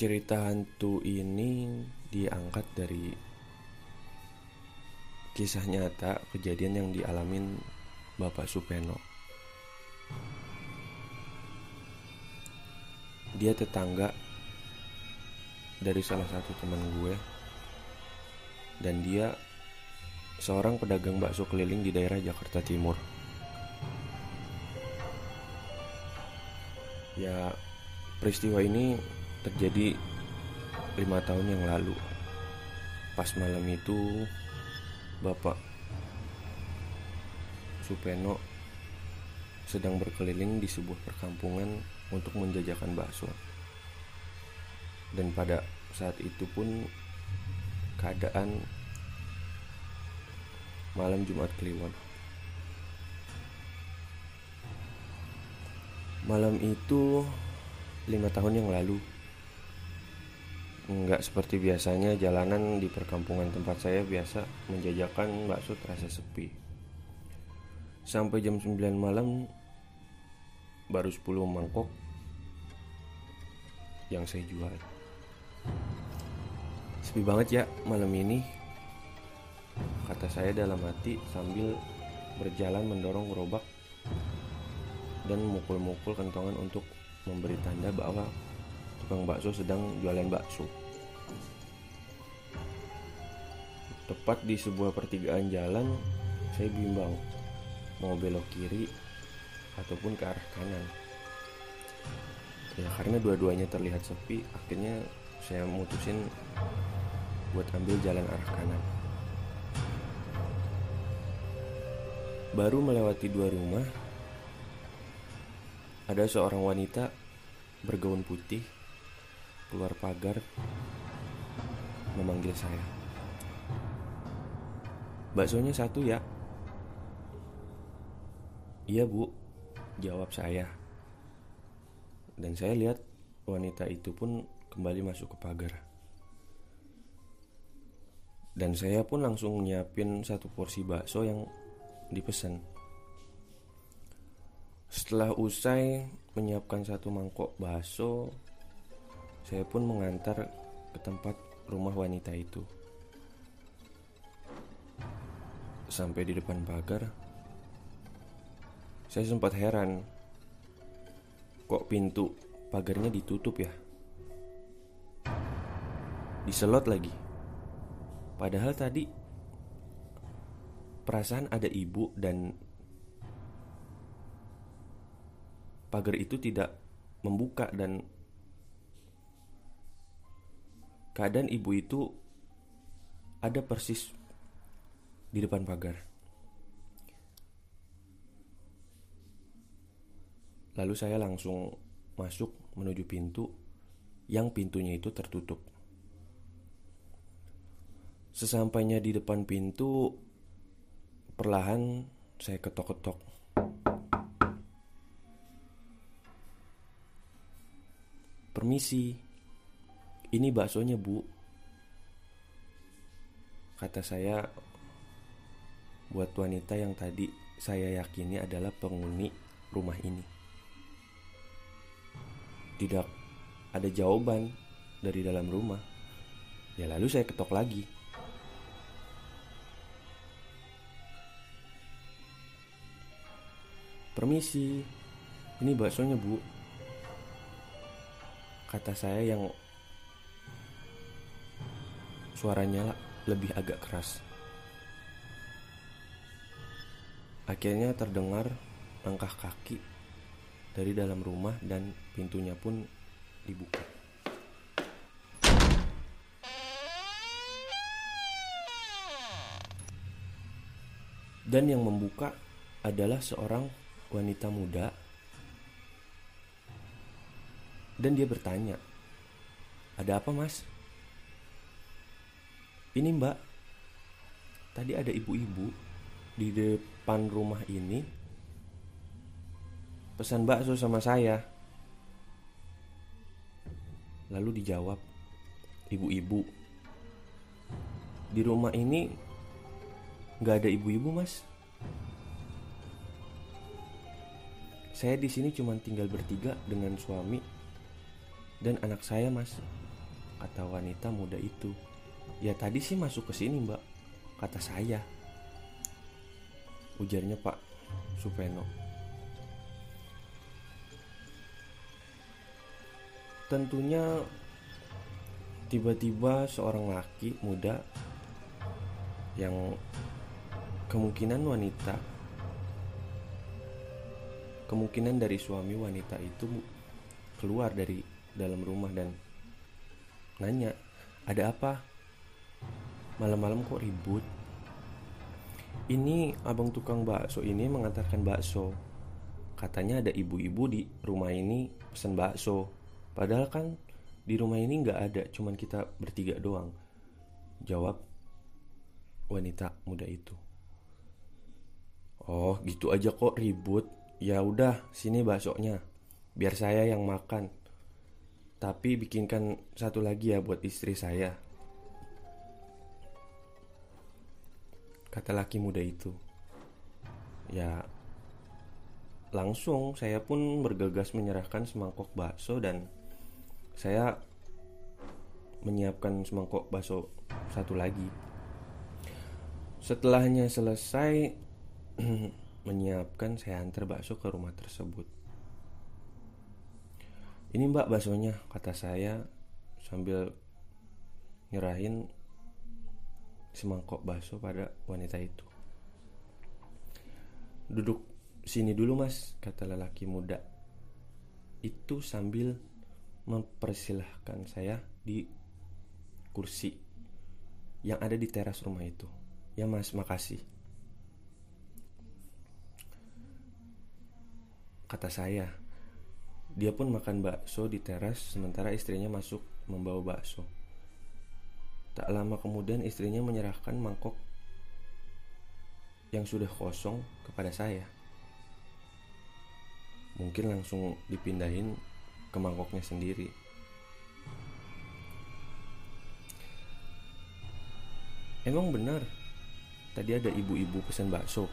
cerita hantu ini diangkat dari kisah nyata kejadian yang dialamin Bapak Supeno. Dia tetangga dari salah satu teman gue dan dia seorang pedagang bakso keliling di daerah Jakarta Timur. Ya, peristiwa ini terjadi lima tahun yang lalu. Pas malam itu, Bapak Supeno sedang berkeliling di sebuah perkampungan untuk menjajakan bakso. Dan pada saat itu pun keadaan malam Jumat Kliwon. Malam itu lima tahun yang lalu Nggak seperti biasanya jalanan di perkampungan tempat saya biasa menjajakan bakso terasa sepi Sampai jam 9 malam baru 10 mangkok yang saya jual Sepi banget ya malam ini Kata saya dalam hati sambil berjalan mendorong gerobak dan mukul-mukul kentongan untuk memberi tanda bahwa tukang bakso sedang jualan bakso. Tepat di sebuah pertigaan jalan, saya bimbang mau belok kiri ataupun ke arah kanan. Ya karena dua-duanya terlihat sepi, akhirnya saya mutusin buat ambil jalan arah kanan. Baru melewati dua rumah, ada seorang wanita bergaun putih keluar pagar memanggil saya. Baksonya satu ya? Iya bu, jawab saya. Dan saya lihat wanita itu pun kembali masuk ke pagar. Dan saya pun langsung nyiapin satu porsi bakso yang dipesan. Setelah usai menyiapkan satu mangkok bakso, saya pun mengantar ke tempat rumah wanita itu. Sampai di depan pagar, saya sempat heran. Kok pintu pagarnya ditutup ya? Diselot lagi. Padahal tadi perasaan ada ibu dan pagar itu tidak membuka dan keadaan ibu itu ada persis di depan pagar. Lalu saya langsung masuk menuju pintu yang pintunya itu tertutup. Sesampainya di depan pintu, perlahan saya ketok-ketok Permisi, ini baksonya bu Kata saya buat wanita yang tadi saya yakini adalah penghuni rumah ini. Tidak ada jawaban dari dalam rumah. Ya lalu saya ketok lagi. Permisi, ini baksonya bu. Kata saya yang suaranya lebih agak keras. Akhirnya terdengar langkah kaki dari dalam rumah dan pintunya pun dibuka. Dan yang membuka adalah seorang wanita muda dan dia bertanya, "Ada apa, Mas?" "Ini, Mbak. Tadi ada ibu-ibu di depan rumah ini pesan bakso sama saya." Lalu dijawab, "Ibu-ibu, di rumah ini nggak ada ibu-ibu, Mas." Saya di sini cuma tinggal bertiga dengan suami dan anak saya mas Kata wanita muda itu Ya tadi sih masuk ke sini mbak Kata saya Ujarnya Pak Supeno Tentunya Tiba-tiba seorang laki muda Yang Kemungkinan wanita Kemungkinan dari suami wanita itu keluar dari dalam rumah dan nanya, "Ada apa? Malam-malam kok ribut?" Ini abang tukang bakso ini mengantarkan bakso. Katanya ada ibu-ibu di rumah ini pesan bakso. Padahal kan di rumah ini nggak ada, cuman kita bertiga doang. Jawab wanita muda itu. Oh, gitu aja kok ribut. Ya udah, sini baksonya. Biar saya yang makan. Tapi bikinkan satu lagi ya buat istri saya. Kata laki muda itu. Ya, langsung saya pun bergegas menyerahkan semangkok bakso dan saya menyiapkan semangkok bakso satu lagi. Setelahnya selesai menyiapkan saya antar bakso ke rumah tersebut. Ini mbak baksonya, kata saya sambil nyerahin semangkok bakso pada wanita itu. Duduk sini dulu mas, kata lelaki muda. Itu sambil mempersilahkan saya di kursi yang ada di teras rumah itu. Ya mas, makasih. Kata saya Dia pun makan bakso di teras Sementara istrinya masuk membawa bakso Tak lama kemudian istrinya menyerahkan mangkok Yang sudah kosong kepada saya. Mungkin langsung dipindahin ke mangkoknya sendiri. Emang benar Tadi ada ibu-ibu pesan bakso.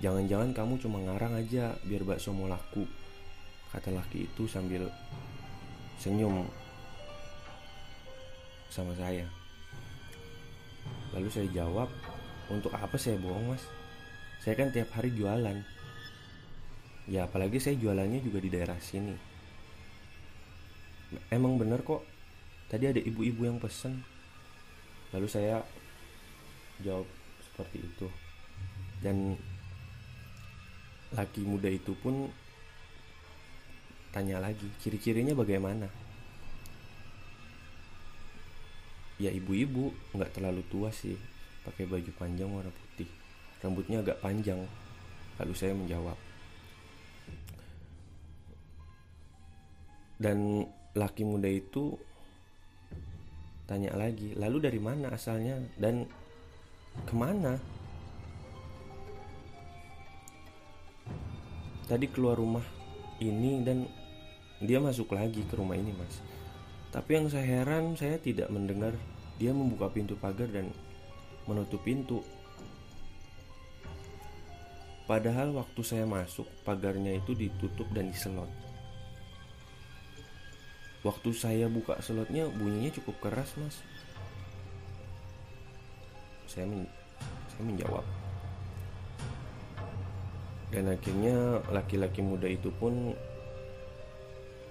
Jangan-jangan kamu cuma ngarang aja biar bakso mau laku Kata laki itu sambil senyum sama saya. Lalu saya jawab Untuk apa saya bohong mas? Saya kan tiap hari jualan. Ya apalagi saya jualannya juga di daerah sini. Emang bener kok Tadi ada ibu-ibu yang pesen. Lalu saya jawab seperti itu. Dan laki muda itu pun tanya lagi ciri-cirinya bagaimana ya ibu-ibu nggak terlalu tua sih. Pakai baju panjang warna putih. Rambutnya agak panjang lalu saya menjawab. Dan laki muda itu tanya lagi lalu dari mana asalnya? Dan ke mana? Tadi keluar rumah ini dan dia masuk lagi ke rumah ini mas tapi yang saya heran saya tidak mendengar dia membuka pintu pagar dan menutup pintu. Padahal waktu saya masuk pagarnya itu ditutup dan diselot. Waktu saya buka selotnya bunyinya cukup keras mas. Saya, men saya menjawab. Dan akhirnya laki-laki muda itu pun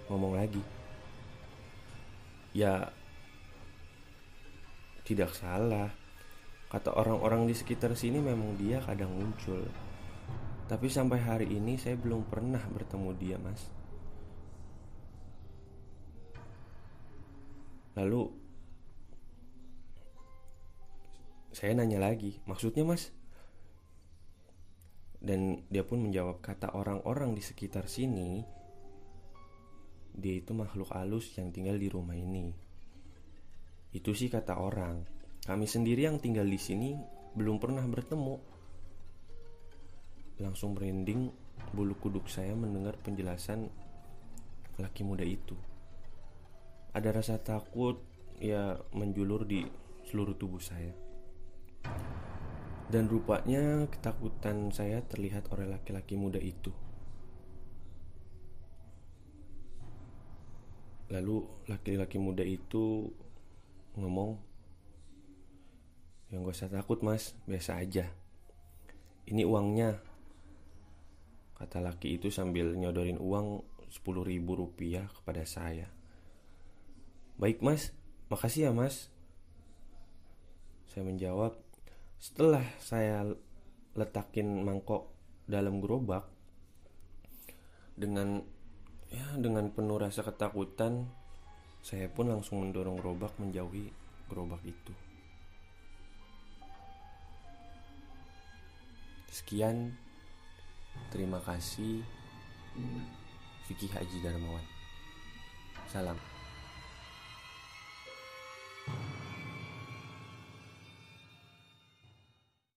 ngomong lagi. Ya tidak salah. Kata orang-orang di sekitar sini memang dia kadang muncul. Tapi sampai hari ini saya belum pernah bertemu dia, Mas. Lalu saya nanya lagi, maksudnya Mas, dan dia pun menjawab kata orang-orang di sekitar sini Dia itu makhluk halus yang tinggal di rumah ini. Itu sih kata orang. Kami sendiri yang tinggal di sini belum pernah bertemu. Langsung merinding bulu kuduk saya mendengar penjelasan laki muda itu. Ada rasa takut ya menjulur di seluruh tubuh saya. Dan rupanya ketakutan saya terlihat oleh laki-laki muda itu. Lalu laki-laki muda itu ngomong, yang gak usah takut mas, biasa aja. Ini uangnya. Kata laki itu sambil nyodorin uang 10 ribu rupiah kepada saya. Baik mas, makasih ya mas. Saya menjawab, setelah saya letakin mangkok dalam gerobak dengan ya dengan penuh rasa ketakutan saya pun langsung mendorong gerobak menjauhi gerobak itu. Sekian, terima kasih. Vicky Haji Darmawan. Salam.